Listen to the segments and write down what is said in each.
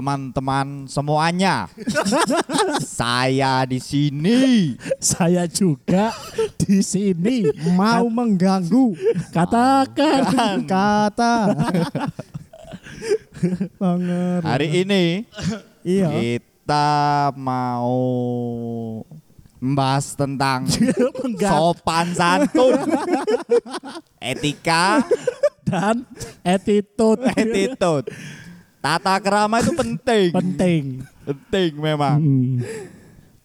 teman-teman semuanya. Saya di sini. Saya juga di sini Mau mengganggu katakan kata. Banget. Hari ini Iya. kita mau membahas tentang sopan santun, etika, dan attitude attitude. Tata kerama itu penting. penting. Penting memang. Hmm.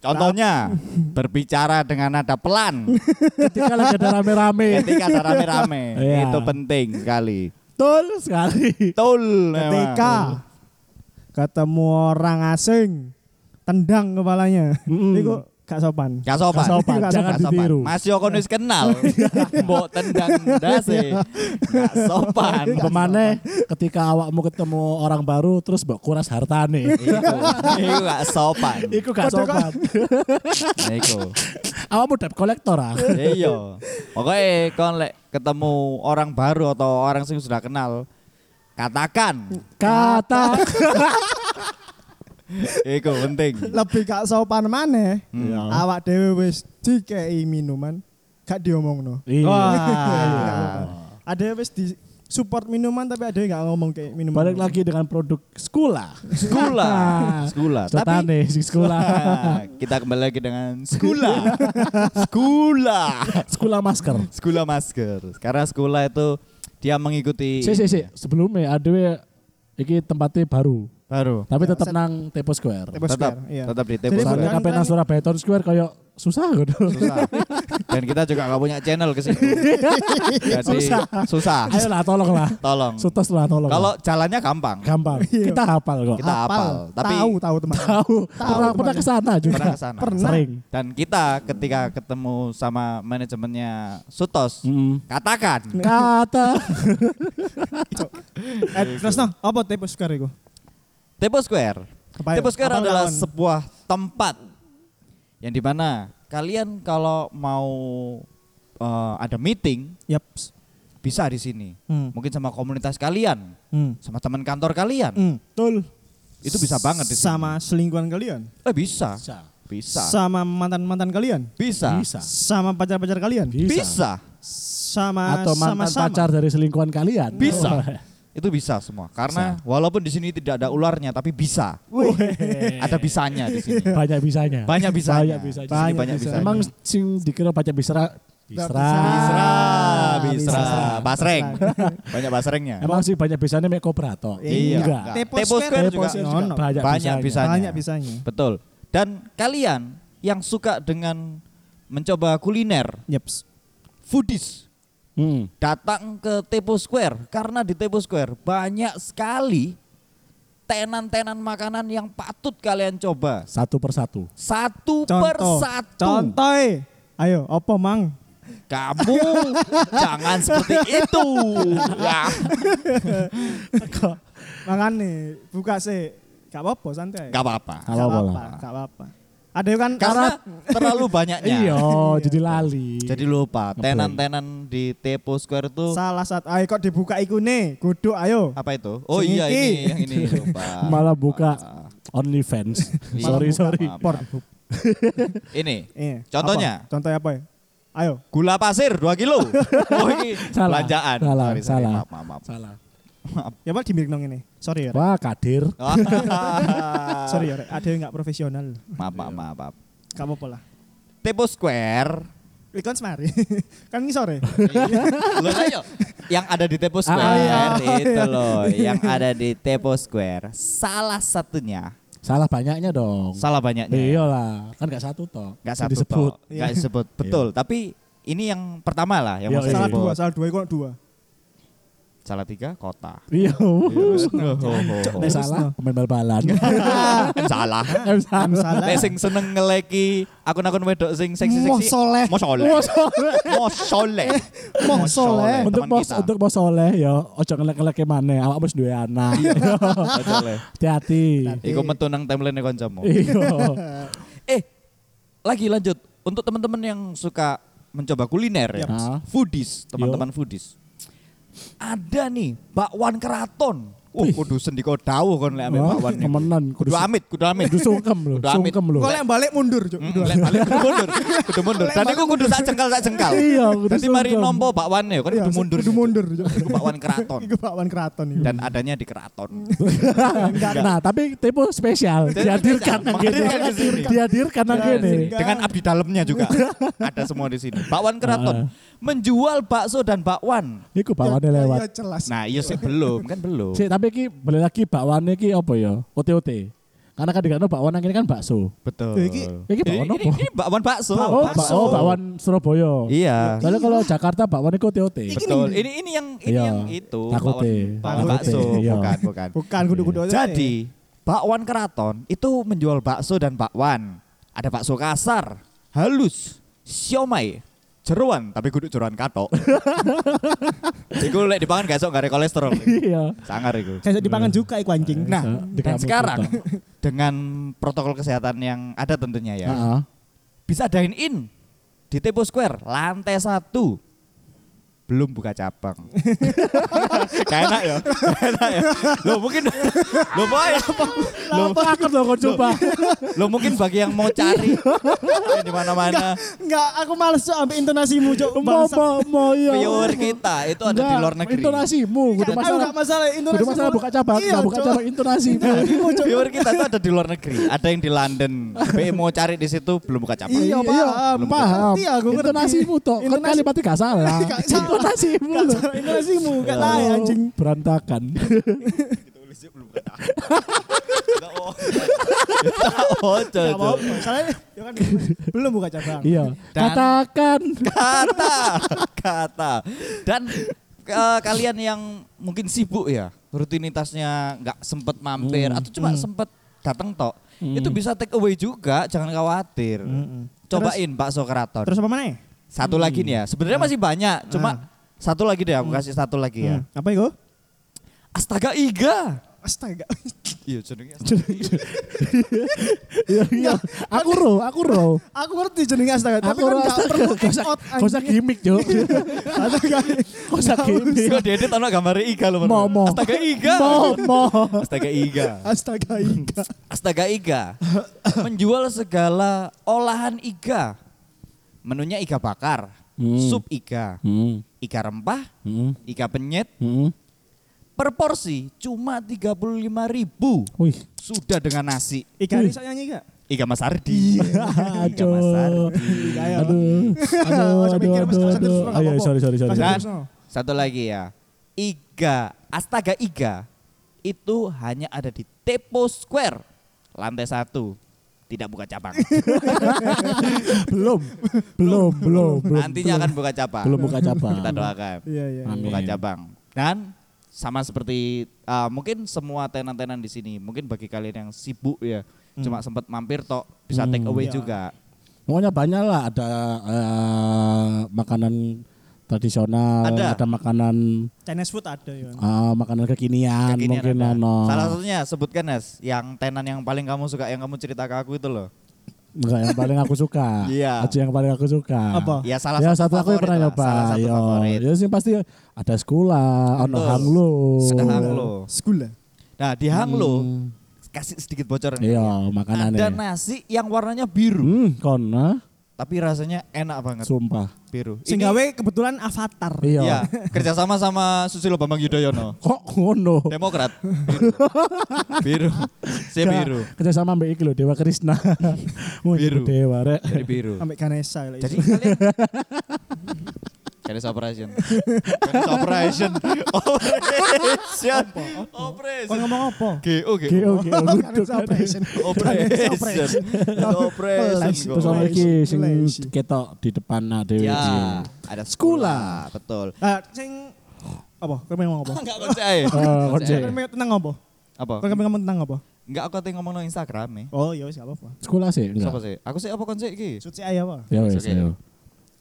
Contohnya berbicara dengan nada pelan Ketika lagi ada rame-rame. ketika ada rame-rame. Iya. Itu penting sekali. Betul sekali. Betul memang. Ketika ketemu orang asing, tendang kepalanya. Itu gak sopan. Gak sopan. Gak sopan, Gak jangan sopan. ditiru. Mas Yoko wis kenal. Mbok tendang dase. Gak sopan. Ke mana ketika awakmu ketemu orang baru terus mbok kuras hartane. Iku, iku gak sopan. Iku gak sopan. Iku. Awakmu debt kolektor ah. Iya. Pokoknya kon lek ketemu orang baru atau orang yang sudah kenal, katakan. Kata Iku penting. Lebih gak sopan mana? Hmm. Iya. Awak dewe wis dikei minuman, gak diomongno. Iya. Wah. Ada wis di support minuman tapi ada yang gak ngomong kayak minuman. Balik lagi dengan produk Skula. Skula. Skula. Tapi Skula. kita kembali lagi dengan skula. skula. Skula masker. Skula masker. Karena skula itu dia mengikuti Si si si sebelumnya ada iki tempatnya baru. Baru. Tapi Ya, tetap set- nang Tepo Square. Tepo Tetap, Square, iya. tetap di Tepo Jadi Square. Soalnya kabeh nang Surabaya Town Square kayak susah gitu. susah. Dan kita juga nggak punya channel ke situ. Jadi Susah. susah. Ayo lah tolong lah. Tolong. Sutos lah tolong. Kalau jalannya gampang. gampang. Iya. Kita hafal kok. Kita hafal. Tapi tahu tahu teman. Tahu. Pernah pernah ke sana juga. pernah ke sana. Pernah. Sering. Dan kita ketika ketemu sama manajemennya Sutos, Mm. katakan Kata Eh, terus no, apa Tepo Square iku? Tepo Square. Kebayang. Tepo Square Apa adalah lawan? sebuah tempat yang di mana kalian kalau mau eh, ada meeting Yap. bisa di sini. Hmm. Mungkin sama komunitas kalian, Hmm. sama teman kantor kalian. Hmm. Betul. Itu bisa banget di sini. Sama selingkuhan kalian. Eh bisa. bisa. Bisa. Sama mantan-mantan kalian. Bisa. Bisa. Sama pacar-pacar kalian. Bisa. Bisa. Sama Atau mantan sama-sama. pacar dari selingkuhan kalian. Bisa. Itu bisa semua. Karena walaupun di sini tidak ada ularnya tapi bisa. Wih. Ada bisanya di sini. Banyak bisanya. Banyak bisanya. Banyak bisanya. Banyak banyak bisanya. bisanya. Emang sing dikira banyak bisa Bisra. Bisra, Bisa. bisra, basreng. Basreng. Banyak basrengnya. Emang sih banyak bisanya mek koprato. Iya. Enggak. Tepo Tepo Square juga Tepo Juga Ono. banyak, Banyak bisanya. bisanya. Banyak bisanya. Betul. Dan kalian yang suka dengan mencoba kuliner, Yaps. foodies, Hmm. datang ke Tepo Square karena di Tepo Square banyak sekali tenan-tenan makanan yang patut kalian coba. Satu persatu. Satu Contoh. per satu. Contoh. eh. Ayo, apa mang? Kamu jangan seperti itu. Ya. Makane buka sih. Gak apa-apa santai. Gak apa-apa. Gak apa-apa. Gak apa-apa. Ada kan Karena terlalu banyaknya. Iya, jadi lali. Jadi lupa tenan-tenan di Tepo Square itu salah satu ayo kok dibuka iku nih. Guduk ayo. apa itu? Oh Sing iya ini yang ini lupa. malah buka OnlyFans. Iya. sorry, sorry. Ini Iya. Contohnya? Apa? Contohnya apa ya? Ayo. gula pasir 2 kilo. Oh ini Salah, belanjaan. salah, Sorry, sorry. salah. Maaf, maaf, maaf. Salah. Ya Pak dimirik nong ini. Sorry ya. Rek. Wah, kadir. Sorry ya. Rek. Ada yang gak profesional. Maaf, maaf, maaf, maaf. Gak apa-apa lah. Tepo Square Ikon semari. kan ini sore. Loh ayo. Yang ada di Tepo Square Ah, iya. itu loh, yang ada di Tepo Square. Salah satunya, Salah banyaknya dong. salah banyaknya. Iya lah, kan gak satu toh. Enggak Yang satu disebut. toh. Nggak disebut. Betul, tapi ini yang pertama lah yang Iya, mau saya salah dua, salah dua, ikon dua. Salah tiga kota. Iya. Nek Nek salah pemain bal-balan. salah. Em salah. Nek sing seneng ngeleki akun-akun wedok sing seksi-seksi. Moh soleh. Mo soleh. Mo soleh. Moh soleh. Untuk bos untuk bos soleh ya ojo ngelek-ngelek mana awak wis duwe anak. Soleh. Hati-hati. Iku metu nang timeline kancamu. Iya. Eh, lagi lanjut. Untuk teman-teman yang suka mencoba kuliner ya. Foodies, teman-teman foodies. Ada nih bakwan keraton. Uh, kudu sendiko dawuh kon lek ambek Wah, bakwan. temenan. Kudu amit, kudu amit. Kudu sungkem lho, Kudu amit. sungkem lho. Kok lek balik mundur, Cuk. Mm, Lek balik kudu mundur, kudu mundur. Dan iku kudu sak jengkal sak jengkal. Iya, kudu Nanti mari nompo bakwane kan Iya, kudu mundur. Kudu mundur, Cuk. Iku bakwan keraton. Iku bakwan keraton iku. Dan adanya di keraton. Nah, tapi tipe spesial dihadirkan nang kene. Dihadirkan nang kene. Dengan abdi dalamnya juga ada semua di sini. Bakwan keraton menjual bakso dan bakwan. Iku bakwane Ya, lewat. Ya jelas. Nah, iya sih belum, kan belum. Sik, tapi iki balik lagi bakwane iki apa ya? OT-OT. Karena kan dikatakan bakwan nang kene kan bakso. Betul. Iki- Iki Ini, bakwan ini, apa? ini bakwan bakso. Oh, ba- oh, bakwan Surabaya. Iya. Soalnya kalau Jakarta bakwan iku OT-OT. Betul. Ini ini yang ini Iya. yang itu Takote. bakwan, bakwan bakso, iya. bukan, bukan. Bukan kudu-kudu. Jadi, bakwan keraton itu menjual bakso dan bakwan. Ada bakso kasar, halus, siomay, jeruan, tapi kudu jeruan katok. iku lek dipangan gak sok gak ada kolesterol. Iya. Sangar iku. Kayak dipangan juga iku anjing. Nah, dan sekarang dengan protokol kesehatan yang ada tentunya ya, Heeh. bisa dine in di Tepo Square lantai satu belum buka cabang. Kayak enak ya. Enak ya. Lo mungkin lo boy. Lo, Lo takut lo kau coba. lo mungkin bagi yang mau cari di mana-mana Enggak, aku males ambil intonasimu, Cuk. Mau mau iya. viewer kita itu ada di Enggak, luar negeri. Intonasimu, kudu masalah. enggak masalah intonasi. Kudu masalah buka cabang, Iya, enggak buka Cuk. cabang intonasimu. Viewer kita itu ada di luar negeri. Ada yang di London. Tapi mau cari di situ belum buka cabang. Iya, paham. Belum paham. Ngerti. Intonasimu toh, kan Intonasi- kalimatnya gak salah. Gak loh. salah intonasimu, enggak tahu ya, anjing. Berantakan. Tulisnya belum. Enggak oh. Enggak apa-apa. Soalnya ya kan belum buka cabang. Iya. Katakan. kata kata dan eh, kalian yang mungkin sibuk ya rutinitasnya nggak sempet mampir Hmm. atau cuma sempet datang tok itu bisa take away juga jangan khawatir Mm-mm. cobain bakso keraton Terus apa mana? Satu lagi nih ya sebenarnya masih banyak cuma satu lagi deh aku kasih satu lagi ya Hmm. Apa itu? astaga iga Astaga. iya jenenge Iya. Aku ro, aku ro. Aku ngerti jenenge astaga, tapi kan enggak astaga. perlu out gak usah gimmick, Jo. Astaga. Gak usah gimmick. Kok diedit ono gambar iga loh Mo, mo. astaga iga Mo, mo. astaga iga Astaga Ika. Astaga Iga menjual segala olahan iga. Menunya iga bakar, Hmm. sup iga, Hmm. iga rempah, Hmm. iga penyet. Hmm. Per porsi cuma 35.000 ribu. Wih. Sudah dengan nasi. Ika bisa nyanyi gak? Iga Mas Ardi. Iga Mas Ardi. Aduh. Aduh, aduh, aduh, aduh. Ayo, sorry, sorry, sorry. Dan satu lagi ya. Iga, Astaga Iga itu hanya ada di Tepo Square lantai satu. Tidak buka cabang. Belum, belum, belum, belum. Nantinya belum. akan buka cabang. belum buka cabang. Kita doakan. Iya, iya. Amin. buka cabang. Dan sama seperti uh, mungkin semua tenan-tenan di sini, mungkin bagi kalian yang sibuk ya, cuma sempat mampir tok bisa Hmm. take away Iya. juga. Pokoknya banyak lah ada eh, makanan tradisional, Ada. ada, makanan Chinese food ada ya. eh, makanan kekinian, Kekinian mungkin ada. ano. Salah satunya sebutkan Nes, yang tenan yang paling kamu suka yang kamu cerita ke aku itu loh. Enggak yang paling aku suka. Iya. Aja yang paling aku suka. Apa? Ya salah ya satu, satu aku yang pernah nyoba. Salah satu Yo, favorit. ya sih pasti ada sekolah, ono hanglo. Hanglo. School lah. Nah di hanglo Hmm. kasih sedikit bocoran. Iya, ya. makanannya. Ada nasi yang warnanya biru, Hmm, kon, ah, tapi rasanya enak banget sumpah. biru. Sing gawe kebetulan avatar. Iya. Iya, kerjasama sama Susilo Bambang Yudhoyono. Kok ngono? Demokrat. Biru. biru. Saya biru. Kerja sama Mbak iki lho, Dewa Krishna. Biru. Dewa rek. Jadi biru. Ambek Ganesha. Jadi kalian Ganes operation. Ganes operation. Operation. Kau Operation. ngomong apa? GO Oke, GO. oke, Ganesha oke. operation. Operation. Operation. Terus ono iki sing ketok di depan nah dhewe. Ya, ada sekolah. Betul. Ah, sing apa? Kau ngomong apa? Enggak konsep ae. Oh, konsep. Kau tentang apa? Apa? Kau ngomong tentang apa? Enggak aku tadi ngomong no Instagram ya. Oh, ya wis gak apa-apa. Sekolah sih enggak. Siapa sih? Aku sih apa konsep iki? Suci aja apa? Ya ayo.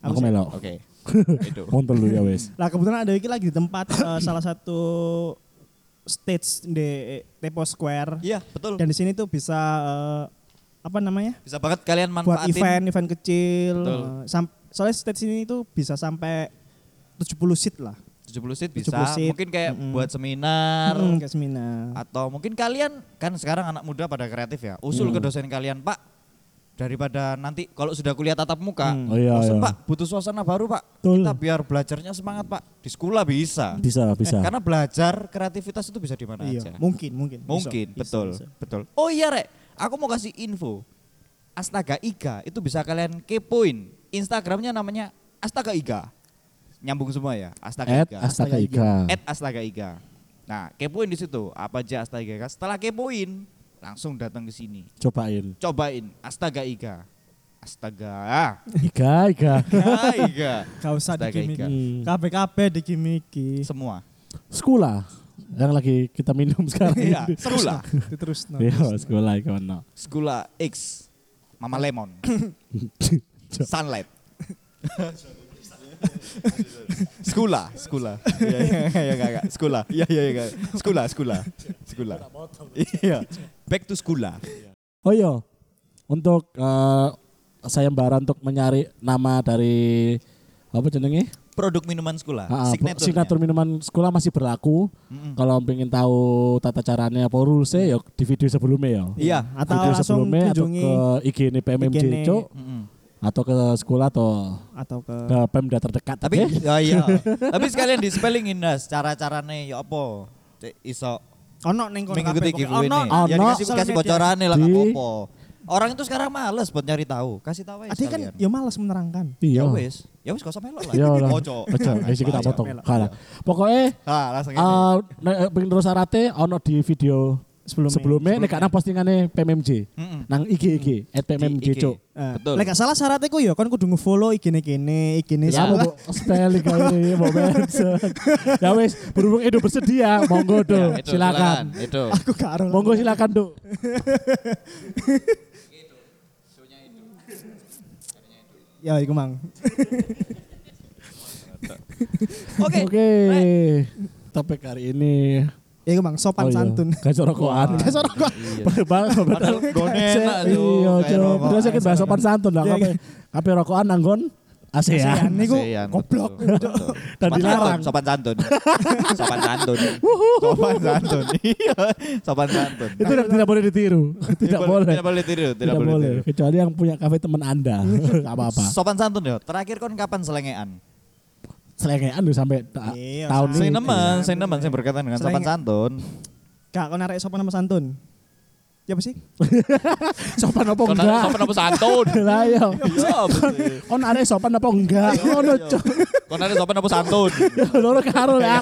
Aku sih. melok. Oke. Itu. Montel lu ya wes. Lah kebetulan ada iki lagi di tempat eh, salah satu stage di Tepo Square. Iya, betul. Dan di sini tuh bisa eh, apa namanya? Bisa banget kalian buat manfaatin event event kecil Betul. sam- soalnya stage ini itu bisa sampai 70 seat lah 70 seat bisa. 70 seat. Mungkin kayak Mm-mm. buat seminar Hmm, kayak seminar. atau mungkin kalian kan sekarang anak muda pada kreatif ya. Usul ke dosen kalian, Pak. Daripada nanti kalau sudah kuliah tatap muka, Hmm. Oh iya, bosen, iya. Pak, butuh suasana baru, Pak. Betul. Kita biar belajarnya semangat, Pak. Di sekolah bisa. Bisa, bisa. Karena belajar kreativitas itu bisa di mana Iya, aja. mungkin, mungkin. Bisa, Mungkin, bisa, betul, bisa. betul. Oh iya, Rek. Aku mau kasih info. Astaga Iga itu bisa kalian kepoin. Instagramnya namanya Astaga Iga. Nyambung semua ya, Astaga At Iga. Astaga Iga. At Astaga Iga. Nah, kepoin di situ. Apa aja Astaga Iga. Setelah kepoin, langsung datang ke sini. Cobain. Cobain Astaga Iga. Astaga. Iga, Iga. Iga, Iga. Gak usah Astaga digimiki. Iga. Hmm. KPKP digimiki. Semua. Sekolah yang lagi kita minum sekarang. Iya, ini. sekolah. Terus no. Iya, sekolah. Sekolah X. Mama Lemon. Sunlight. Sekolah, sekolah. Iya, iya, iya, iya, iya, sekolah. Iya, iya, iya. Sekolah, sekolah. Sekolah. Iya. Back to sekolah. Oh iya, untuk eh, sayembara untuk mencari nama dari apa jenenge? Produk minuman sekolah. Ah, ah, Signature. signature minuman sekolah masih berlaku. Mm-mm. Kalau pengen tahu tata caranya apa rulesnya ya di video sebelumnya ya. Iya. Atau video langsung sebelumnya atau kunjungi ke IG ini PMMJ Mm-mm. atau ke sekolah atau atau ke ke Pemda terdekat. Tapi oke? ya iya. Tapi sekalian di spellingin Nas cara-caranya ya apa? Cek iso ono ning kono kabeh, ono. Ya Ono. dikasih Sosial kasih media. bocorannya lah Di- nggak apa-apa. Orang itu sekarang males buat nyari tahu. Kasih tahu aja Ade kan ya malas menerangkan. iya. Ya wis. Ya wis gak usah melok lah. Ya lah. Ojo. Ojo, wis kita potong. Kalah. Pokoknya Ah, langsung ini. eh pengen terus syaratnya ono di video Sebelumnya. sebelumnya nek karena postingannya PMMJ. Mm-mm. Nang IG IG at PMMJ IG. Cuk. Eh, Betul. Lek gak salah syaratnya ku ya kan kudu nge-follow igine kene, igine Ya mau spelling kali mau. Ya wis, berhubung Edo bersedia, monggo do, Ya, itu, silakan. Itu. Aku gak. Monggo silakan do. Ya iku mang. Oke. Oke. Topik hari ini Ya iku mang sopan oh iya, santun. Gajah rokokan. Gak sorok kok. Bang, Padahal gone enak Iya, tuh. rokok. Padahal sakit bahas sopan santun lah. Iya, Kape kape rokokan nanggon ASEAN. ASEAN. Niku ASEAN, goblok. Dan Sopan dilarang. santun, Sopan santun. Sopan santun. Sopan santun. Iya, sopan santun. Itu tidak tidak boleh ditiru. Tidak boleh. Tidak boleh tiru, tidak, boleh. Kecuali yang punya kafe teman Anda. Enggak apa-apa. Sopan santun ya. Terakhir kon kapan selengean? Selengean lu sampai ta- Iya, tahun Saya ini. nemen, saya nemen, saya berkaitan dengan sopan santun. Gak kau narik sopan sama santun. Ya apa sih? Sopan apa Kon enggak? sopan apa santun? Lah iya. Iya, betul. On are sopan apa enggak? Ngono cuk. Kon ada sopan apa santun? Ya loro karo ya.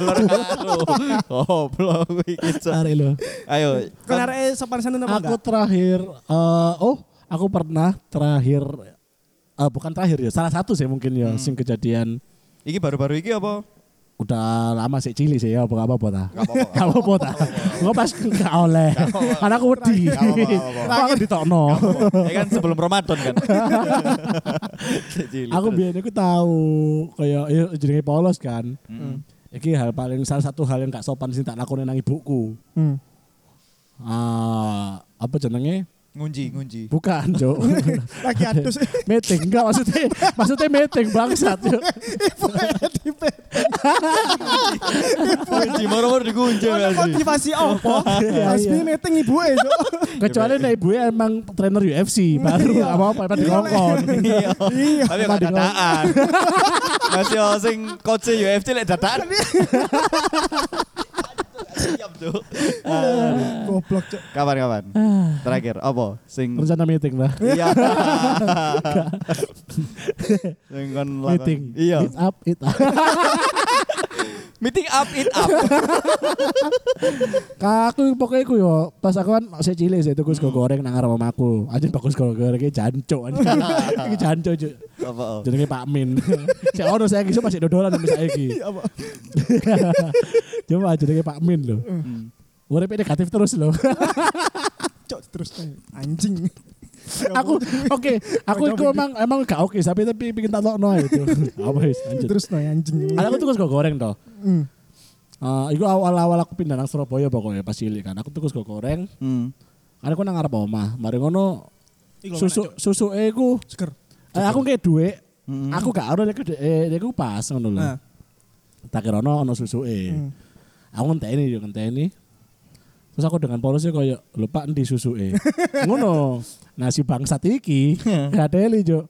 Oh, belum iki. Cok. Are lo. Ayo. Kau narik sopan santun apa Aku enggak? terakhir eh oh, aku pernah terakhir eh bukan terakhir ya, salah satu sih mungkin ya sing kejadian Iki baru-baru iki apa? udah lama sih cili sih ya apa apa apa ta. Gak apa-apa. Gak apa-apa ta. Gua pas gak oleh. Karena aku wedi. Kok ditokno. Ya kan sebelum Ramadan kan. Aku biyen iku tahu kayak ya jenenge polos kan. Iki hal paling salah satu hal yang gak sopan sih tak lakoni nang ibuku. Hmm. Ah, apa jenenge? Ngunji, ngunji. Bukan, Cuk. Lagi adus. meeting enggak maksudnya maksudnya meeting bangsat. Cuk. Ngunji, moro-moro digunjing Ono kan sih. motivasi apa? Iya, iya. bi meeting ibu e, Cuk. Kecuali nek ibu emang trainer UFC baru apa apa emang dikongkon. Iya. Iya. Tapi gak dadaan. Masih yo sing coach UFC lek dadaan. Siap tuh. Goblok, Cuk. Kapan kapan? Terakhir apa? Sing Rencana meeting lah. Iya. Sing kon Meeting. Iya. It up, it up. Meeting up it up. Kaku pokoknya ku yo pas aku kan masih cilik sih tuku sego goreng nang arep mamaku. Anjing bagus sego goreng iki jancuk anjing. Iki cuk. Apa? oh? Jenenge Pak Min. Cek ono saya iso masih dodolan sampe saiki. Iya, apa? Cuma jenenge Pak Min lho. Hmm. Urip negatif terus lho. Cuk terus anjing. aku oke, aku itu emang emang gak oke, tapi tapi bikin tak lokno itu. Apa wis lanjut. terus no anjing. Ada aku tuh sego goreng toh. Hmm. Eh, iku awal-awal aku pindah nang Surabaya pokoknya pas cilik kan. Aku tuku sego goreng. Hmm. Karena aku nang ngarep omah. Mari ngono susu susu Seger. eh, aku kayak duit. Mm-mm. Aku gak ora nek gede eh, iku pas ngono lho. Nah. Tak kira ono ono susuke. Hmm. Aku ngenteni yo ngenteni. Terus aku dengan polosnya kayak lupa di susuke. Ngono. Nah si bangsat iki ngadeli jo.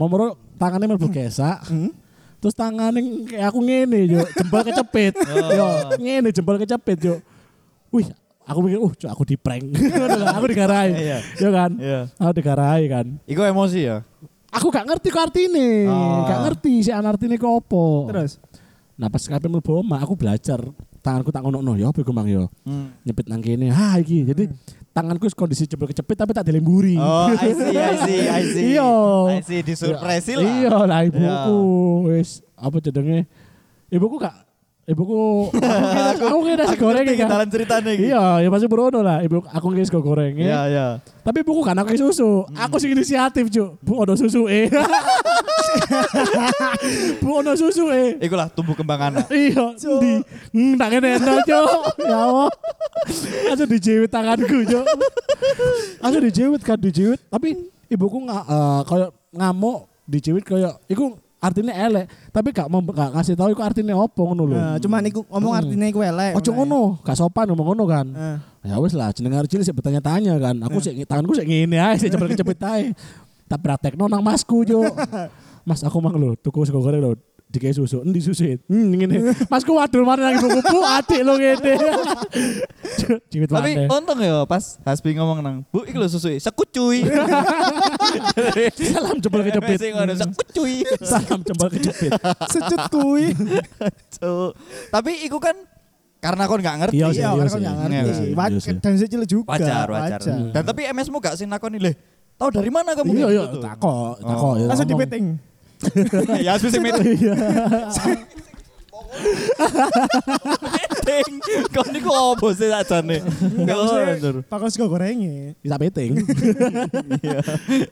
Momoro tangannya mlebu gesak. Hmm. Terus tangannya kayak aku ngene yo, jempol kecepit. Yo, ngene jempol kecepit yo. Wih, aku mikir, uh, cok, aku di prank. aku digarai. Iya. Ya kan? Iya. Aku digarai kan. Iku emosi ya. Aku gak ngerti kok artine. Oh. Gak ngerti si artine kok apa. Terus Nah pas kabeh mlebu aku belajar tanganku tak ngono ya apa mang yo. Hmm. Nyepit nang kene. Ha iki. Jadi tanganku wis kondisi jebol kecepit tapi tak dilemburi. Oh, I see, I see, I see. Iya. I see, disurpresi lah. Iya lah ibuku wis apa jenenge? Ibuku gak ibuku aku kira kira nasi goreng ngerti kan. ceritanya iki. Iya, ya pasti berono lah. Ibu aku nggak sego goreng. Iya, iya. Tapi ibuku kan aku susu. Aku sing inisiatif, Cuk. Bu ono susu eh. Bu ono susu eh. Iku lah tumbuh kembang anak. Iya, di hmm, tak kene eno, Cuk. Ya Allah. Langsung dijewit tanganku, Cuk. Langsung dijewit kan dijewit, tapi ibuku nggak eh, kayak ngamuk dijewit kayak iku artinya elek, tapi gak mau gak ngasih tahu iku artinya opo ngono lho. Nah, cuman iku ngomong Hmm. artinya iku elek. Ojo ngono, gak sopan ngomong ngono kan. Heeh. Ya wis lah, jeneng arep cilik sik bertanya-tanya kan. Aku sik tanganku sik ngene ae, sik cepet cepet ae. Tak praktekno nang masku, Jo. Mas aku mang lho, tuku sego goreng lho. Dikei susu, endi susu? Hmm, ngene. Masku wadul mana nang ibuku, Bu, adik lo ngene. Ciwit Tapi mana. untung ya pas Hasbi ngomong nang, "Bu, iki lho susu sekucuy." Salam jempol kecepit. Masih ngono sekucuy. Salam jempol kecepit. Secut kuwi. Tapi iku kan karena kon nggak ngerti. Iya Iya, iya sih. kan nggak Iya ngerti iya Wa- sih. Dan kecil juga. Wajar, wajar. Dan tapi MS-mu gak sih nakoni le. Tahu dari mana kamu? Iya, iya, takok, takok. Oh. ya, Langsung dipeting. ya Hasbi sing meeting. Iya. Meeting. Kau niku opo sih usah. bener. Pakai sego gorengnya. Bisa peting.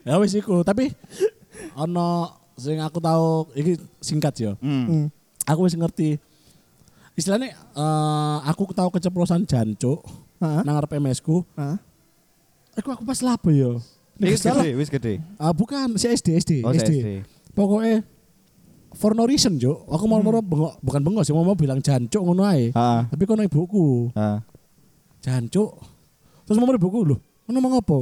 Ya wis iku, tapi ono sing aku tahu iki singkat ya. Hmm. Aku wis ngerti. Istilahnya eh, aku tahu keceplosan jancuk Heeh. nang arep MS ku. Heeh. Aku aku pas labo ya. Wis gede, wis gede. ah, bukan si SD SD Oh, SD. SD. Pokoknya for no reason jo. Aku mau mau bengok, bukan bengok sih mau mau bilang jancuk ngono ae. Tapi kono ibuku Heeh. jancuk. Terus mau ibuku lho, ngono mau apa?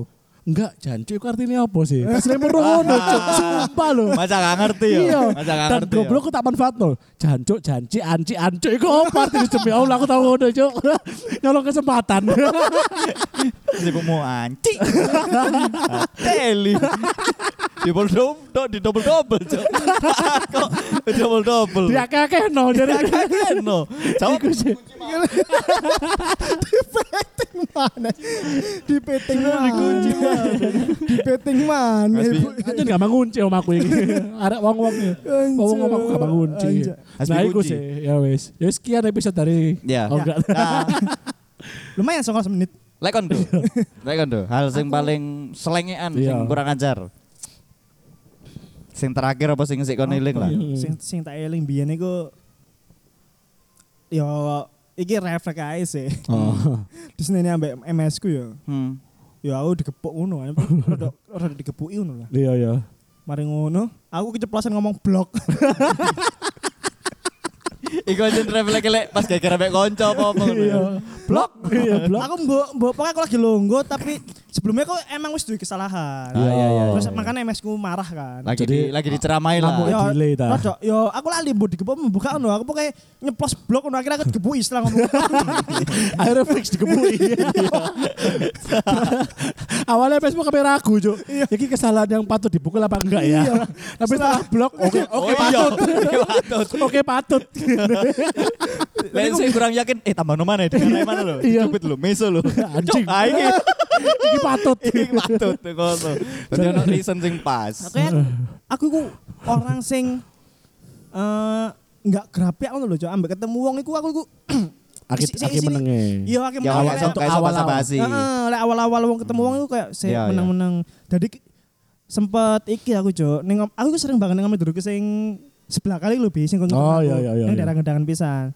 Enggak, jancuk itu artinya apa sih? Pas lempar ngono. Sumpah lho. Masa gak ngerti ya? Iya. Masa gak Dan ngerti. ya? goblok aku tak manfaatno. Jancuk, janci, anci, ancuk iku apa artinya demi Allah aku tahu ngono, Cuk. Nyolong kesempatan. Si mau anci. Teli. Di double double, di double double, Cok. Kok double double. Dia kakek no jadi Kakek no. Jawab Iku sih. Mana? Dipeting mana? Dipeting mana? Mas Bi. Ibu? Aja gak mangunci om aku ini. Ada wong-wong ya. Wong wong aku gak. Has Nah iku dikunci. sih. Ya wis. Ya sekian episode dari Ya. Enggak. Nah, Lumayan 19 menit. lek kondo. Lek kondo. Hal sing paling selengean sing Iya. kurang ajar. Sing terakhir apa sing sik kon eling lah. Hmm. Sing sing tak eling biyen iku yo iki refleks ae sih. Oh. Di sini ambek MS ku yo. Hmm. Yo aku digepuk ngono. Rada rada digepuki ngono lah. Iya iya. Mari ngono, aku keceplosan ngomong blok. Iku aja refleks lek pas gara-gara mek kanca apa apa ngono. Iya. Blok. Iya blok. aku mbok mbok pokoknya aku lagi longgo tapi sebelumnya aku emang wis duwe kesalahan. Ah, iya, iya, Terus iya. makanya MS ku marah kan. Lagi Jadi, di, lagi diceramai lah. Yo, delay ta. rada, yo aku lali mbok digepuk membuka ngono. Aku pokoknya nyeplos blok ngono akhirnya aku digepuki setelah ngomong. Akhirnya fix dikebui. Awalnya Facebook kami ragu, Cuk. Iki kesalahan yang patut dipukul apa enggak ya? Tapi setelah blok, oke, oke Oh iya, patut. oke patut. Oke patut. Lain saya kurang yakin, eh tambah mana ya? Di mana lo? Iya. Cupit lo, meso lo. Anjing. Iki. Patut. Iki patut ngono. Berarti ono reason sing pas. Kayak aku iku orang sing eh enggak grapyak ngono lho, Cok. Ambek ketemu wong iku aku iku akit sini. menenge. Iya, aku Ya menang. awal untuk awal-awal. Heeh, lek awal-awal wong ketemu wong iku kayak saya Iya, menang-menang. Jadi sempet iki aku, Cok. Ning aku sering banget nang dulu sing sebelah kali lho, Bi, sing kon Oh, iya, aku. iya, iya, Ning iya. daerah gendangan pisan.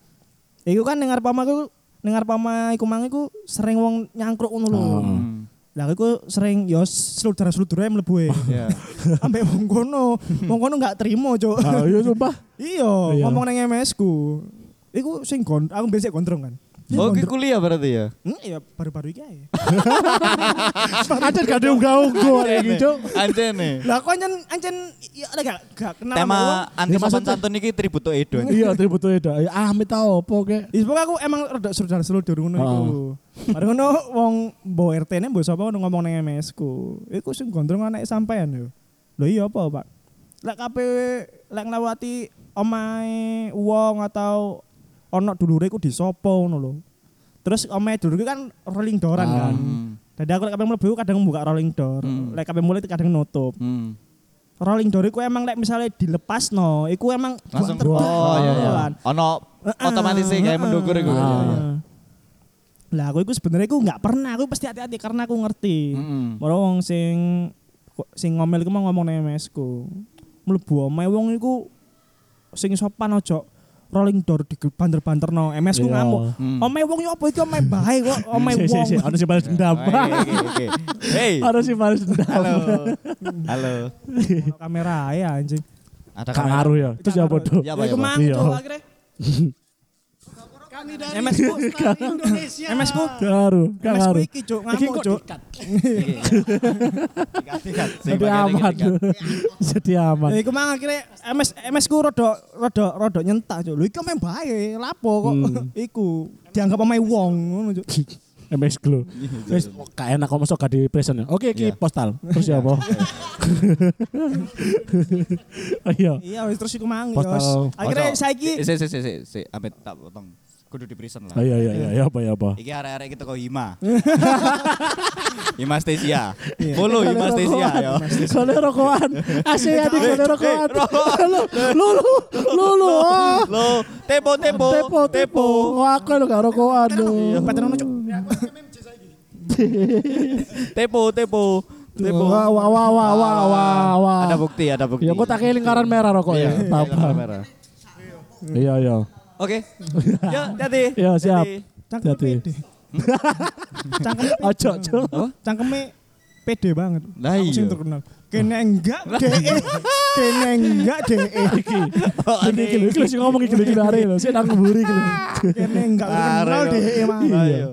Iku kan dengar pamaku dengar pama iku mang iku sering wong nyangkruk ngono lho. Hmm. Lah aku sering yo seludara-seludara mlebu e. Iya. Ambek wong kono. Wong kono gak terima, Cuk. Ah, iya sumpah. Iya, Iya. ngomong nang MS ku. Iku sing aku biasa gondrong kan. Oh, ki kuliah berarti ya? Hmm, iya baru-baru iki ae. Ada gak diunggah-unggah iki, Cuk. Anjene. Lah kok ancen ancen ya ada gak gak kenal. Tema anti Ya, sopan santun iki tributo Edo. Iya, tributo Edo. Ya Amit tau apa kek. Ya aku emang rada seludar-seludar ngono iku. Heeh. Mari ngono wong mbok RT-ne mbok sapa ngono ngomong nang MS ku. Iku sing gondrong anak sampean yo. Lho iya apa, Pak? Lek kabeh lek nglewati omahe wong atau ono dulure iku disopo ngono lho. Terus omahe dulure kan rolling dooran Ah. kan. Hmm. Jadi aku lek kabeh mlebu kadang buka rolling door. Hmm. Lek kabeh mulai kadang nutup. Hmm. Rolling door iku emang lek misalnya dilepas no, iku emang Langsung buang oh iya iya. terbalan. Ono Heeh, otomatis sih kayak heeh. mendukur iku. Iya, iya. Lah aku iku sebenarnya iku nggak pernah, aku pasti hati-hati karena aku ngerti. Mm-mm. Moro wong sing sing ngomel iku mau ngomong nang MS ku. Mlebu omahe wong iku sing sopan ojo rolling door di banter-banterno. MS ku Iya. ngamuk. Hmm. Omahe wong yo apa iki omahe bae kok si, wong. si, Ono sing balas dendam. Oke, oke, oke. Hey. Ono sing balas dendam. Halo. Halo. Kamera ya anjing. Ada Gak ngaruh ya. Itu siapa tuh? Ya, Iku ya, mang Iya. cuk akhirnya. MS Indonesia. MS ku MS ku ngaruh. iki cuk ngamuk cuk. Jadi aman. Jadi aman. Iku mang akhirnya MS MS ku rada rada rada nyentak cuk. Lho iki main bae, lapo kok Hmm. iku dianggap pemain wong ngono cuk. MS Glow. Wis gak enak kok masuk gak di present ya. Oke, iki Iya. postal. Terus ya apa? Iya. Iya wis terus iku mang Postal. Akhirnya Ojo. saiki Si si si si si Amit tak potong. Kudu di prison lah. Oh, iya iya iya iya apa ya apa. Iki arek-arek kita kok Hima. Hima Stesia. Follow Hima Stesia yo. Kole rokokan. Asih ya di kole rokokan. Lu lu lu lu ah. Tepo tepo Tepo tepo. Wah, aku lu gak rokokan lu. Paten ono cuk. Tepo tepo tepo. Wah wah wah wah wah wah wah. Ada bukti, ada bukti. Ya kok tak lingkaran merah rokok ya. Iya, merah. Iya iya. Oke. Ya, hati. Ya, siap. Cangkem Hati. pede. Cangkem Ojo ojo. cangkeme pede banget. Lah Aku sing iya. terkenal. Kene enggak DE. Kene enggak DE. Iki iki lho, iki lho sing ngomong iki lho iki lho. Sik nang mburi iki lho. Kene enggak terkenal Are, DE mah. Ayo.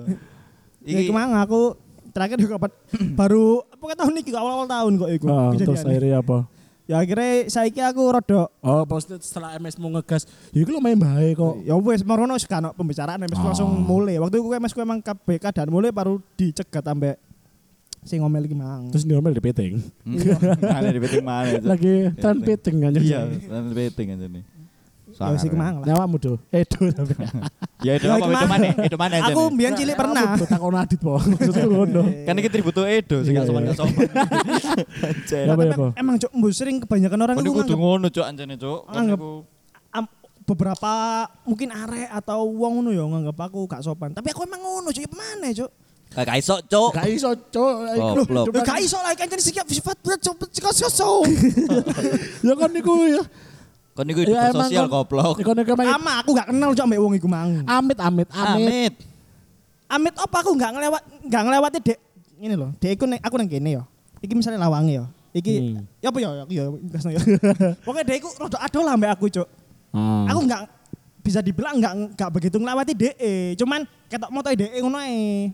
Ya iku mang aku terakhir juga baru apa tahun ini awal-awal tahun kok iku. Ah, terus akhirnya apa? Ya akhirnya saiki aku rada Oh, pas setelah MS mau ngegas, ya iku lo main bae kok. ya wes marono wis kan pembicaraan MS Oh. langsung mulai. Waktu itu MS ku emang KBK dan mulai baru dicegat sampai sing ngomel iki mang. Terus diomel di peting. Ada di betting mana? Cuk? Lagi tren peting kan. Iya, ada betting aja nih. Ya wis iki mang lah. Nyawamu do. Edo tapi. Ya itu Ya, apa? itu Itu mana? Itu mana aja Aku nih? mbiyen cilik pernah. Aku takon Adit po. Maksudku ngono. Kan ini tributo Edo, sing Iya, gak sopan iya. gak sopan. Ya, ya? Emang cuk mbu sering kebanyakan orang itu kudu ngono cuk anjane cuk. Kan beberapa mungkin arek atau wong ngono ya nganggap aku gak sopan. Tapi aku emang ngono cuk, ya mana cuk? gak iso cuk. Gak iso, Cuk. Gak iso lah kan jadi sikap sifat cuk cuk sosok. Ya kan niku ya. Kon niku hidup Ya, sosial kon- goblok. Iku niku main Ama aku gak kenal cuk ambek wong iku mang. Amit amit amit. Amit. Amit apa aku nggak ngelewat nggak ngelewati dek ini loh dek aku aku neng kene ya iki misalnya lawange ya iki Hmm. ya apa ya ya ya gasno ya pokoknya dek aku rada ado lah mbak aku cuk Hmm. aku nggak bisa dibilang nggak nggak begitu ngelewati dek cuman ketok moto dek ngono ae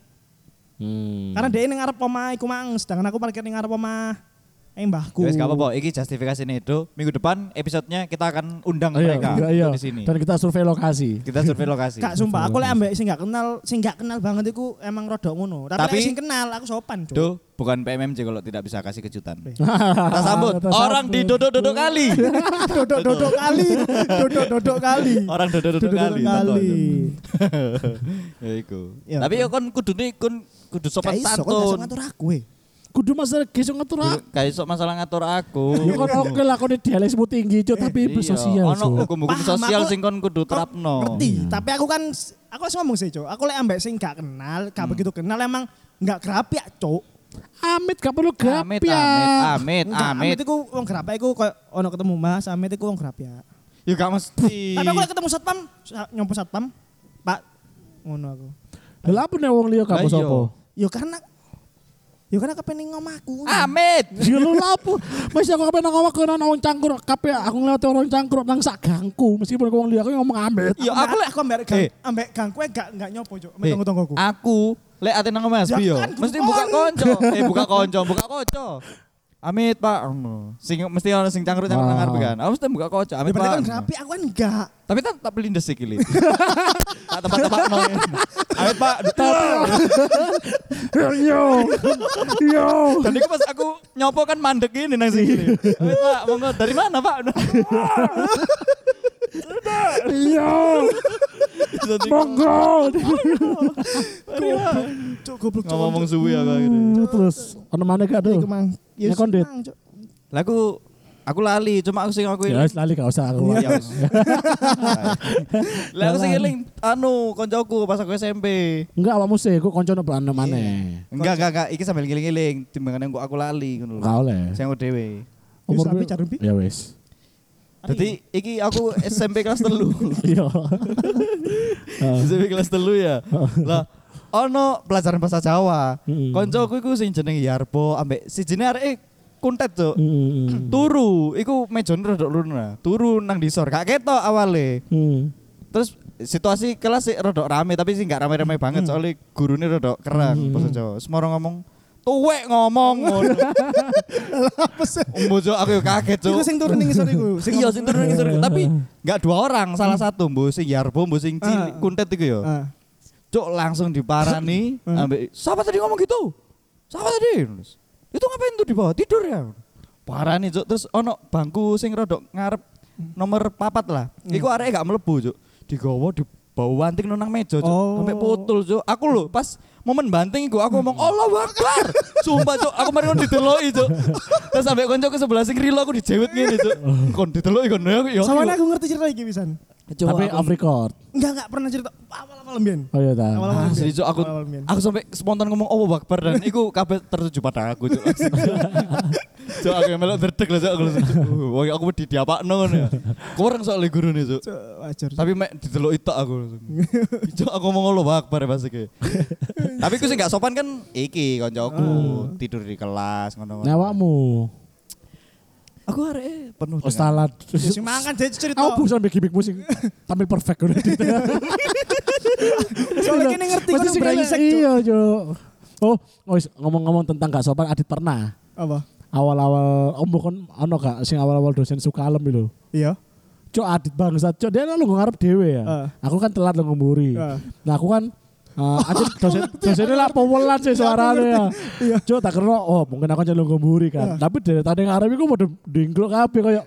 Hmm. karena dek ning ngarep omah iku mang sedangkan aku parkir ning ngarep omah eh mbahku Wes gak apa-apa, iki justifikasi itu. Minggu depan episodenya kita akan undang Oh, iya, mereka iya, iya. di sini. Dan kita survei lokasi. Kita survei lokasi. Kak sumpah aku lek ambek sing gak kenal sing gak kenal banget iku emang rada ngono tapi, Tapi- sing kenal aku sopan cuk Duh, bukan PMMJ kalau tidak bisa kasih kejutan. Kita sambut Kita orang di dodok-dodok kali. dodok-dodok kali dodok-dodok kali Orang dodok-dodok kali. kali Ya iku. Ya, Tapi ya kon kudune kon kudu sopan santun. ngatur aku eh. Kudu masalah gesok ngatur aku. Gak iso masalah ngatur aku. Ya kan oke lah kau dialekmu tinggi cuk tapi Iya, bersosial. Ono hukum-hukum sosial sing kon kudu terapno. Ngerti, tapi aku kan aku harus ngomong sih, Cok. Aku lek ambek sing gak kenal, gak begitu kenal emang gak gerapiak, Cok. Amit gak perlu Amit, gap ya. amit, amit, Enggak, amit. iku wong gerapiak iku koyo ono ketemu Mas, amit iku wong gerapiak. Ya gak mesti. Tapi aku lek ketemu satpam, sa- nyompo satpam, Pak, ngono aku. Lah apa nih wong liya iya. sopo? Yo karena Ya karena kepengen ngomahku. Amit. Ya lu lapo. Masih aku kepen ngomong ke nang wong cangkruk kabeh aku ngeliat orang cangkruk nang sak gangku meskipun aku aku ngomong ambet. Ya aku lek aku ambek gang, Eh. ambek gang kowe gak gak nyopo, Cuk. Eh, tonggo-tonggoku. Aku lek ate nang Mas Ya Bio. kan, Mesti buka konco. Eh buka konco, buka konco. Amit Pak, sing mesti ono sing cangkruk cangkruk nang ngarep kan. Aku mesti buka konco. Ya Amit berarti Pak. kan grapi, aku kan enggak. Tapi tak tak beli ndesik iki. Tak tempat-tempat nol. Amit Pak, Yo. Yo. Dan itu pas aku nyopo kan mandek ini nang sini. Amit Pak, monggo dari mana Pak? Yo. Monggo. Cuk goblok cuk. Ngomong suwi aku akhirnya. Terus ono mana gak tuh? Ya kondit. senang, Cuk. Lah aku aku lali, cuma aku sing aku Ya wis lali gak usah aku. Ya wis. Lah aku sing eling anu koncoku pas aku SMP. Enggak awakmu sih, aku koncono bane mana. Enggak, enggak, enggak. Iki sambil ngiling-ngiling. Timbangane kok aku lali ngono lho. Enggak oleh. Sing aku dhewe. Wis rapi carumpi. Ya wis. Jadi iki aku SMP kelas telu. Iya. SMP kelas telu ya. Lah ono pelajaran bahasa Jawa. Mm. Koncoku iku sing jeneng Yarbo ambek si jenenge areke kuntet, Cuk. Hmm. Turu, iku mejone rada lurna. Turu nang disor, gak ketok awale. Hmm. Terus situasi kelas sih rada rame tapi sih gak rame-rame banget soalnya gurune rada kerang Hmm. bahasa Jawa. Semua orang ngomong tuwek ngomong ngono. Mbojo aku kaget, Cuk. Iku sing turun ning isor iku. Iya sing turun ngisor iku. tapi gak dua orang, salah satu mbo sing Yarbo, mbo sing cilik Ah. kuntet iku yo. Cuk langsung diparani Ah. ambek siapa tadi ngomong gitu? Siapa tadi? Itu ngapain tuh di bawah tidur ya? Parani cuk terus ono bangku sing rodok ngarep nomor papat lah. Iku areke gak mlebu cuk. Digawa di bawa wanting nang meja cuk. Oh. Sampai putul cuk. Aku lho pas momen banting iku aku ngomong Allahu Akbar. Sumpah cuk, aku mari kon dideloki cuk. Terus sampai koncoku sebelah sing rilo aku dijewet ngene cuk. Kon dideloki kon ya. ya. aku ngerti cerita iki pisan. Coba Tapi aku- off record. Enggak enggak pernah cerita awal-awal mbiyen. Oh iya ta. Awal-awal Asli mbiyen. cuk aku aku sampai spontan ngomong oh Akbar dan iku kabeh tertuju pada aku cuk. langsung. Cuk aku yang melok derdek lah cuk aku Wah aku di diapakno ngono ya. Kurang soalnya gurune cuk. Cuk, wajar. Tapi mek didelok itak aku langsung. Cuk aku ngomong Allah Akbar ya pas iki. Tapi aku sih gak sopan kan iki koncoku tidur di kelas ngono. Nah, awakmu. Aku arek penuh Oh salah. Ya, sing mangan dia cerita. Aku bosan mbek gimmickmu sing tampil perfect udah gitu. Soalnya kene ngerti kan brengsek. Iya, Cuk. Oh, oh, ngomong-ngomong tentang gak sopan Adit pernah. Apa? Awal-awal om kan ono gak sing awal-awal dosen suka alam itu. Iya. Cuk Adit bangsat, Cuk dia lu ngarep dhewe ya. Ah. Aku kan telat lo ngemburi. Ah. Nah, aku kan Uh, Adit dosen dosennya lah pewelan sih suaranya ya. Iya. Cuk tak kira oh mungkin aku jalur ngemburi kan. Tapi dari tadi ngarep iku mau dingklok kabeh kayak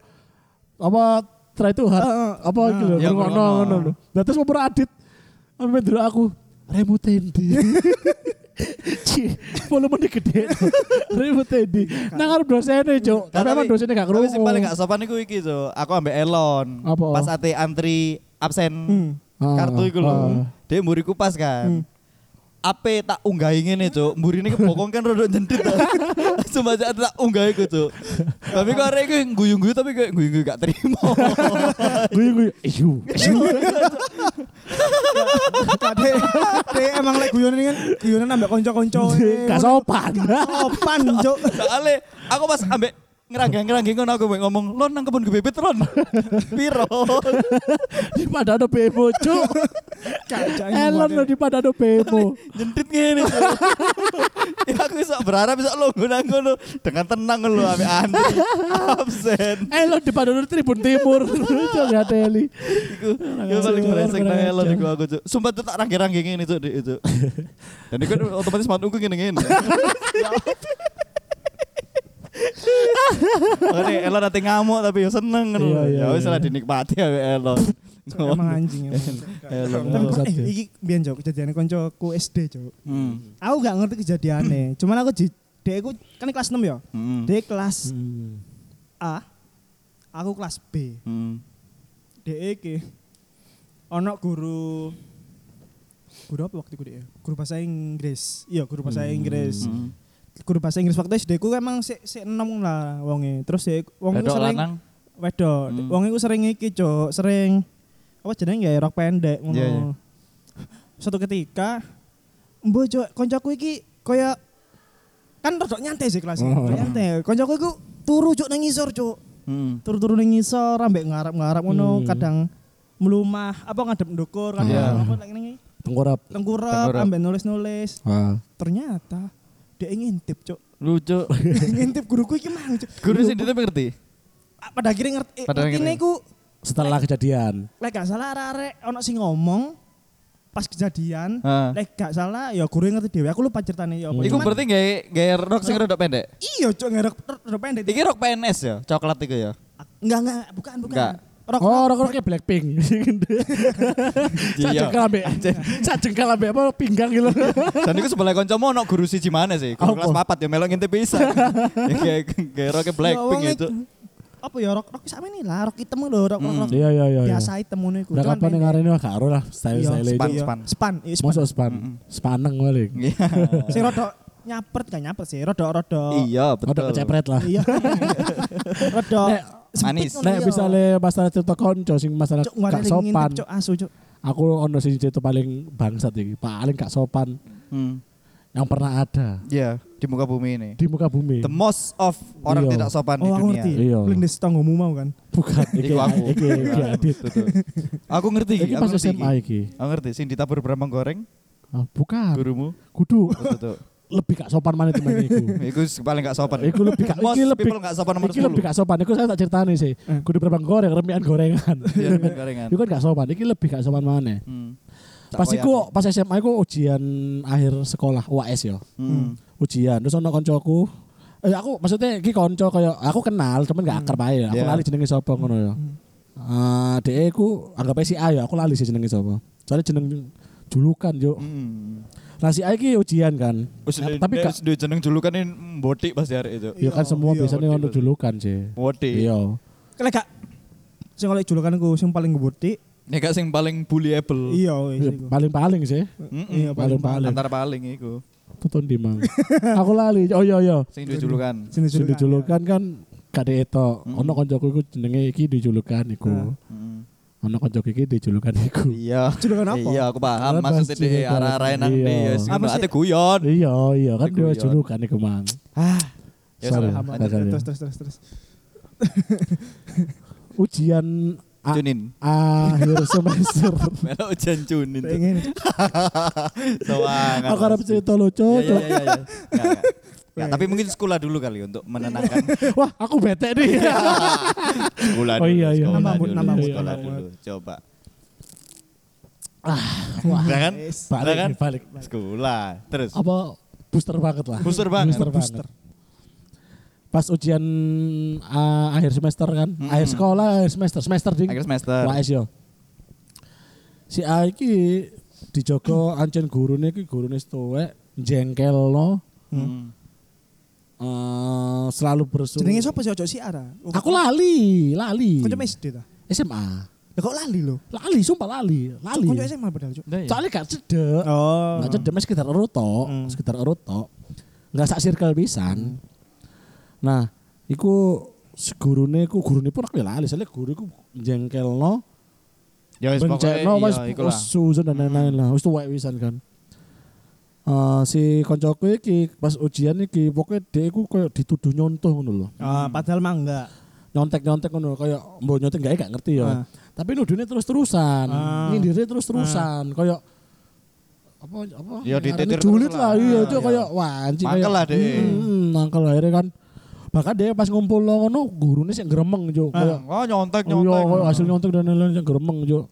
apa try itu hard Ah, ah. apa Ah. gitu Ya, ngono ngono. lho. Nah terus mau Adit sampe dulu aku remu tendi. Ci, volume ini gede. Remu tendi. Nah ngarep dosennya, Cuk. Tapi emang dosennya gak Tapi sing paling gak sopan iku iki cuk. Aku ambek Elon. Apa? Pas ate antri absen Hmm. Ah, kartu iku lho. ah. Dia mburiku pas kan. Hmm. Ape tak unggahi ngene cuk. Mburine kebokong kan rada nyendit. Cuma aja tak unggahi ku cuk. Tapi kok arek iku guyu-guyu tapi kayak guyu-guyu gak terima. Guyu guyu. Iyu. Kade, kade emang lek guyonan kan guyonan ambek kanca-kanca. Gak sopan. Sopan, Cuk. Soale aku pas ambek ngeranggeng-ngeranggeng ngono aku ngomong, "Lon nang kebun bebet Ron." Piro? Di pada ada bemo, Cuk. Elon lo di pada ada bemo. Nyendit ngene ya aku bisa berharap bisa lo nang ngono dengan tenang lo ambek antri absen. Elon di pada ada Tribun Timur. Cuk gak teli. Iku yo paling brengsek nang Elon iku aku cuk. Sumpah tuh tak rangge-rangge ngene cuk di itu. Dan iku otomatis mantuku ngene-ngene. Makanya Elon nanti ngamuk tapi yo seneng. Iya, iya, Ya wis iya. lah dinikmati ya Elon. Emang anjing. Elon. Eh, iki biyen Cuk, kejadian kancaku SD, Cuk. Hmm. Aku gak ngerti kejadiannya. Cuman aku di Dek aku kan kelas 6 ya. Hmm. Dek kelas Hmm. A. Aku kelas B. Hmm. Dek iki ono guru guru apa waktu itu dek? Guru bahasa Inggris. Iya, guru bahasa Inggris. Guru bahasa Inggris waktu SD ku emang sik sik enom lah wonge. Terus dek wong Wedok sering lanang. wedok. Hmm. Wong iku sering iki, Cuk, sering apa jenenge ya rok pendek ngono. Iya, iya. Suatu ketika Mbok Cuk, koncoku iki kaya kan rodok nyantai sih kelas. Oh. Rodok nyantai. Koncoku iku turu cuk nang ngisor cuk. Hmm. Turu-turu nang ngisor ambek ngarap-ngarap ngono Hmm. kadang melumah apa ngadep ndukur kadang Iya. apa lagi Tengkurap. tengkurap Tengkurap. ambek nulis-nulis. Ah. Ternyata dia ngintip cuk. Lucu. ngintip guruku iki mang cuk. Guru sih dia ngerti. Pada akhirnya ngerti. Pada akhirnya. iku Setelah kejadian. lek gak salah arek ono sing ngomong pas kejadian lek gak salah ya guru ngerti dhewe aku lupa ceritanya ya apa Iku berarti gaya gaya rok sing rada pendek. iya cuk ngerok rok pendek Iki rok PNS ya, coklat iku ya. enggak enggak bukan bukan Enggak. Rok Oh, rok-roknya Blackpink. Sak Iya. jengkal ambek. Sak jengkal ambek apa pinggang gitu. Dan iku sebelah kancamu ono guru siji mana sih? Guru kelas papat ya melok ngintip pisan. Ya kayak kayak roknya Blackpink Ya, itu. apa ya rok rok sama ini lah rok hitam lho rok rok, rok Iya iya iya. iya. biasa hitam iku Udah kapan yang pendek. ngarani gak ero lah Iya, style-style span, itu. Iya. span. span iya span Masuk span. Mm-mm. Spaneng balik. Iya. sing rodok nyapret gak nyapret sih rodok rodok Iya, betul. Udah kecepret lah. iya rodok manis. Nek iya. misalnya masalah cerita konco sing masalah Cuk, gak ngintip, sopan. cuk asu cuk Aku ono sing cerita paling bangsat iki, paling gak sopan Hmm. yang pernah ada Iya, di muka bumi ini. di muka bumi. The most of orang Iya. tidak sopan di oh aku dunia. ngerti Iya. lindes tanggomu mau kan Bukan iki aku. iki Adit. Betul. Aku ngerti Iki aku pas ngerti SMA iki. Aku ngerti sing ditabur berambang goreng Ah, bukan. gurumu. Kudu. Lebih gak sopan mana temen iku. Iku paling gak sopan. Iku lebih gak Most iki lebih gak sopan nomor Iki lebih 10. gak sopan. Iku saya tak ceritani sih. Eh. Kudu berambang goreng, remian gorengan. Iya, remit gorengan. Iku kan gak sopan. Iki lebih gak sopan mana? Hmm. Pas iku pas SMA iku ujian akhir sekolah UAS ya. Hmm. Ujian terus ono koncoku Eh aku maksudnya iki konco kaya aku kenal cuman gak akrab ae. Aku Iya. lali jenenge sapa ngono ya. Eh dhek iku anggap ae si A ya, aku lali sih jenenge sapa. Soalnya jeneng julukan yo. Hmm. Nah si A iki ujian kan. Nah, tapi gak gak duwe jeneng julukan ini botik pasti arek itu. ya kan semua iya, biasanya ono betul. julukan sih. Botik. Iya. Lek gak sing oleh julukanku sing paling ngebuti Nek gak sing paling bullyable. iya Ya, wis iku. Paling-paling sih. Iya, Paling-paling. Antara paling iku. Tutun di mang. aku lali. Oh iya iya. Sing duwe julukan. Sing Sing dijulukan kan gak ada itu. Mm. Ono koncoku iku jenenge iki dijulukan iku. Nah. Ono koncoku iki dijulukan iku. Iya. Julukan apa? Iya, aku paham maksudnya di arah-arah nang Iya. di ya Apa sih? guyon. Iya iya kan dia julukan iku mang. Ah. Ya Sorry. terus terus terus terus Ujian a- Cunin. akhir semester. Melok ujian cunin pengen Semangat. Aku harap cerita lucu. Iya, iya, Cuk. iya, iya. Nggak, tapi mungkin sekolah dulu kali untuk menenangkan Wah, aku bete nih. sekolah Oh, dulu. iya, iya. Sekolah Nama dulu, nama sekolah mood. dulu. Coba. Wah, Udah kan? Balik kan? nih, balik. Sekolah. Terus. Apa booster banget lah. Booster banget. Booster banget. Pas ujian ah, akhir semester kan, Mm-mm. akhir sekolah, akhir semester, semester ding. Akhir semester. WAS yo. Si A iki dijogo ancen gurune iki gurune tuwek jengkelno Hmm. Eh selalu bersu. jenenge sapa sih ojo si Ara Aku lali, lali. kanca SD ta SMA. Lah kok lali lho Lali, sumpah lali, lali. kanca SMA padahal cuk Udah ya? Soalnya gak cedek. oh Gak cedek, sekitar erut tok, Hmm. sekitar erut tok. Gak sak circle pisan. Nah, iku si gurune iku gurune pun aku ya lali, soalnya guru iku jengkelno, Ya wis pokoknya bencekno wis iya iku lah. wis suzon dan lain-lain lah, wis tuwek pisan kan. Eh, si koncoku iki pas ujian iki pokoknya dia iku koyo dituduh nyontoh ngono lho. Ah, padahal mah enggak Nyontek-nyontek ngono koyo mbok nyontek gak gak ngerti ya. Ah. Tapi nuduhnya terus-terusan, Ah. nyindirnya terus-terusan, koyo apa apa? Ya, dititir julid terus lah, lah. iya, Ah, cuk iya. koyo wah anjing Mangkel lah deh. Hmm, mangkel akhirnya kan. Bahkan dia pas ngumpul lo ngono gurune sing gremeng cuk, koyo Oh nyontek iya, nyontek. koyo hasil nyontek dan lain-lain sing gremeng cuk.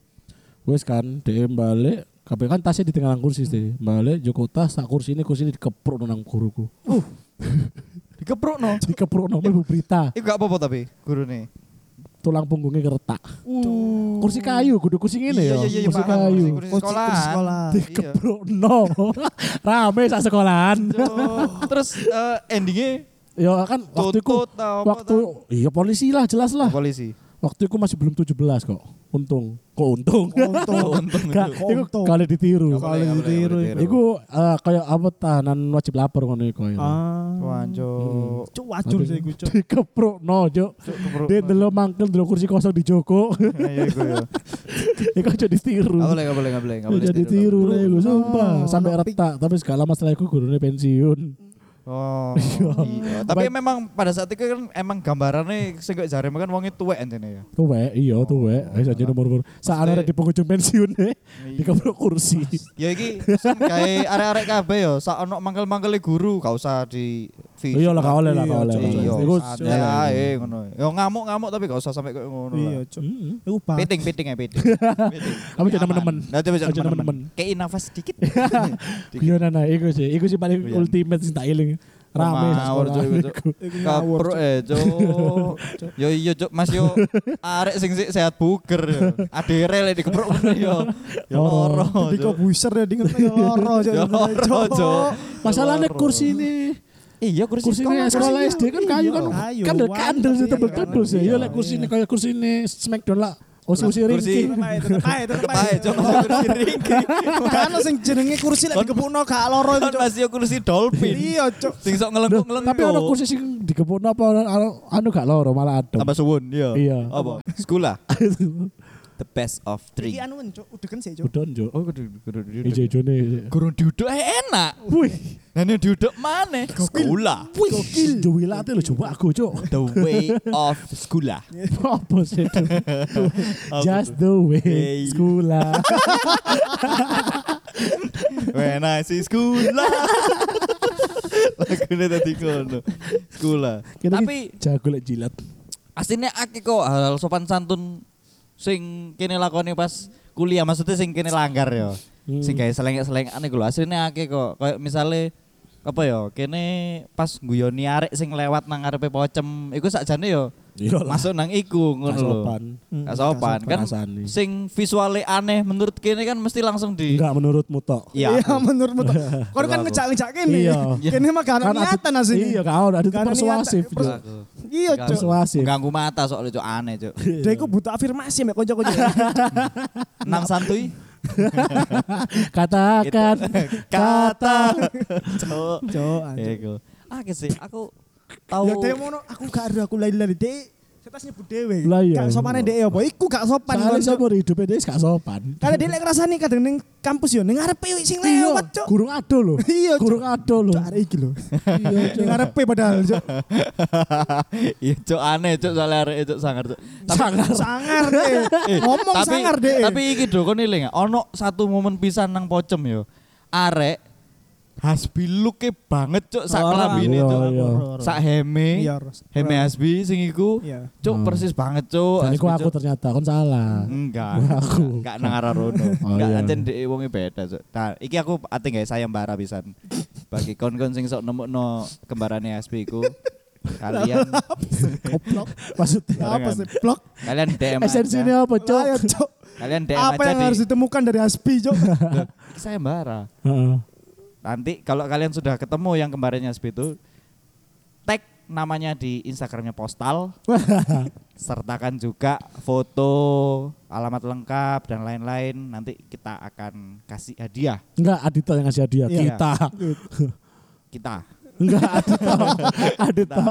Wes kan, dia balik kabeh kan tasnya ditinggalan kursi sih. Balik joko tas sak kursi ini kursi ini dikepruk nang guruku. Dikepruk no. Dikepruk nang ibu berita. Iku gak apa-apa tapi gurune. Tulang punggungnya keretak. Uh. Kursi kayu, kudu kursi ngene ya. Iya, iya, iya, kursi paham. kayu. Kursi Kursi- sekolah. kursi sekolah. Iya. Dikepruk no. Rame sak sekolahan. Terus eh, endingnya Ya kan waktu itu waktu iya polisi lah jelas lah. polisi. Waktu itu masih belum 17 kok. Untung. Kok untung? Untung. Untung iku untung? kali ditiru. Boleh, ditiru. Iku eh, kayak apa tahanan wajib lapor ngono iku ya. ah Wancuk. cuk wajur sih iku cuk Dikepruk no, Cuk. Dia dulu mangkel dulu kursi kosong di Joko. Iya iku ya. Iku aja ditiru. Gak boleh, gak boleh, gak boleh, gak boleh. Jadi tiru lah iku sumpah Oh, sampai retak tapi segala masalah iku gurune pensiun. Oh. iya. Tapi memang pada saat itu kan emang gambarannya sing kok jare kan wonge tuwek entene ya. Tuwek, iya tuwek. Ayo saja nomor-nomor. Saat ada di penghujung pensiun deh, di kebrok kursi. Ya iki kayak arek-arek kabeh ya, sak ono mangkel-mangkele guru, gak usah di Iya lah, gak oleh lah, gak Iya, oleh. Cuk. Iya, Iku santai ae ngono. Ya ngamuk-ngamuk tapi gak usah sampai kayak ngono Iya, lah. Cuk. Mm-mm. Iku bah. Piting, piting ya piting. Kamu jadi temen-temen. Nanti bisa Aja temen-temen. temen-temen. Kayak nafas sedikit. Iya nana, iku sih, iku sih paling Iya. ultimate sing tak eling. Rame Ngawur. Cuk, Cuk. Kapruk eh, Cuk. Yo iya, Cuk. Mas yo arek sing sik sehat buger yo. Adere lek dikepruk ngono yo. Yo Loro. Tapi kok Cuk. buser ya dingin ya loro Cuk. Ya Cuk. Masalahnya kursi ini Iya kursi kursi ini sekolah SD kan kayu kan Kayu, kan wangi kandel sih tapi tebel-tebel iya, sih. iya. Iya lek kursi ini kayak kursi ini Smackdown lah. Kursi kursi Kursi- ringking. Tetep ae, tetep ae, kursi ringking. Kan ono sing jenenge kursi lek dikepukno gak loro itu Kan masih yo kursi dolphin. Iya, Cuk. Sing sok ngelengkung-ngelengkung. Tapi ada kursi sing dikepukno apa anu gak loro malah adem. tambah suwun iya. Iya. Apa? Sekolah. The best of three. Iki anu Cuk, sih Cuk. Udon jo. Oh, kudu kudu Ijo-ijo nih. Gurung duduk eh enak. Wih, Nah, ini duduk mana? Sekolah. wih, Jowi latte lo coba aku cok. The way of sekolah. Apa sih itu? Just the way sekolah. When I see sekolah. Lagunya tadi kono. Sekolah. Kita Tapi jago lek jilat. aslinya akeh kok hal sopan santun sing kene lakoni pas kuliah maksudnya sing kene langgar ya. Hmm. Sing kayak selengek-selengekan iku lho aslinya akeh kok. Kayak misale apa ya kene pas guyoni arek sing lewat nang ngarepe pocem iku sakjane yo lah. Masuk nang iku ngono lho. sopan. Hmm, sopan kan Rasane. sing visualnya aneh menurut kene kan mesti langsung di Enggak menurutmu tok. Iya. Iya menurutmu tuh. Kau kan ngejak-ngejak kene. Iya. Kene mah gak ono niatan asli. Iya, kau ada itu persuasif. Cuk. Iya, Gak Cuk. Persuasif. Mengganggu mata soalnya cok aneh cok. Dia iku butuh afirmasi mek kanca-kanca. Nang santuy. Katakan Kata. Cok. Cuk. Iku. Ah sih aku tahu. Ya dia ngono aku gak ada aku lali-lali dek. Setas nyebut dhewe. Lah iya. Gak sopane dek apa? Iku gak sopan. Soalnya Cuk. seumur hidup dia gak sopan. Karena dia lek ngrasani kadang ning kampus yo ning ngarepe sing lewat, Cuk. Gurung ado loh. Iya, Cuk. Gurung ado loh. Cuk iki lho. Iya, Cuk. Ngarepe padahal, Cuk. Iya cok aneh cok soalnya arek cok sangar cok. Sangar. Sangar deh. Ngomong tapi, sangar deh. Tapi iki do kon eling ono satu momen pisan nang pocem yo. Arek Hasbi look banget cok sak cok. iya. Sak heme. Iya. Heme Hasbi sing iku. Iya. Cok Hmm. persis banget cok. Dan iku Hasbi, aku Cuk. ternyata kon salah. Enggak. Aku. Enggak nang arah rono. Oh, Enggak iya. ancen dhek wonge beda cok. Nah, iki aku ate gawe sayembara pisan. Bagi kon-kon sing sok nemukno kembarane Hasbi iku kalian Goblok. Maksudnya Apa Barengan. sih? Blok. kalian DM esensinya apa, Cuk? Cuk. Kalian DM Apa aja yang di harus ditemukan dari Hasbi, Cuk? sayembara. Heeh. Nanti kalau kalian sudah ketemu yang kembarannya Hasbi itu tag namanya di Instagramnya postal sertakan juga foto alamat lengkap dan lain-lain nanti kita akan kasih hadiah Enggak, Adito yang ngasih hadiah. Iya. Kita. kita Enggak, Adito. Adito.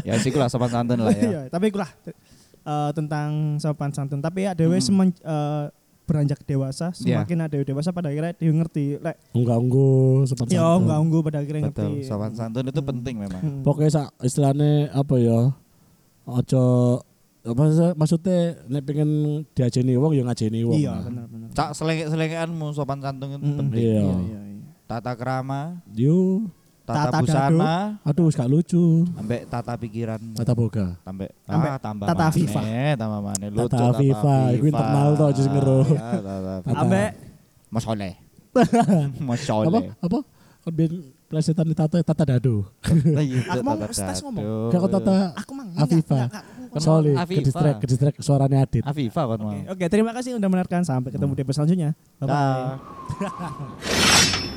ya sih lah sopan santun lah ya Iya, tapi ikulah eh, tentang sopan santun. Tapi ya dewe Hmm. semen eh, beranjak dewasa, Iya. semakin ada dewasa pada akhirnya dia ngerti. Lek Enggak unggu sopan yo santun. enggak unggu pada akhirnya ngerti. betul sopan santun itu penting memang Hmm. Pokoknya sak istilahnya apa ya? Ojo apa sih, maksudnya nek pengen diajeni wong ya ngajeni wong. Iya, lah. benar benar. cak selengek-selengekanmu sopan santun itu Hmm. penting Iya. Iya, iya, iya. tata krama Yo, tata, Tata busana aduh gak lucu. sampai tata pikiran Tata boga. sampai Sampai ah, tambah Tata Afifa. tambah mana lucu Tata Afifa, iku internal toh, aja sing ngero. Ya, tata Afifa. Ambek Mas Oleh Mas Apa? Oleh Apa? Kan biar plesetan di tata tata dado. Aku mau stas ngomong. Gak kok tata aku mang Afifa. Sorry, Afifa. ke distract, ke distract suaranya Adit. Afifa kan Oke, terima kasih sudah mendengarkan. Sampai ketemu di episode selanjutnya. Bye bye. Dah.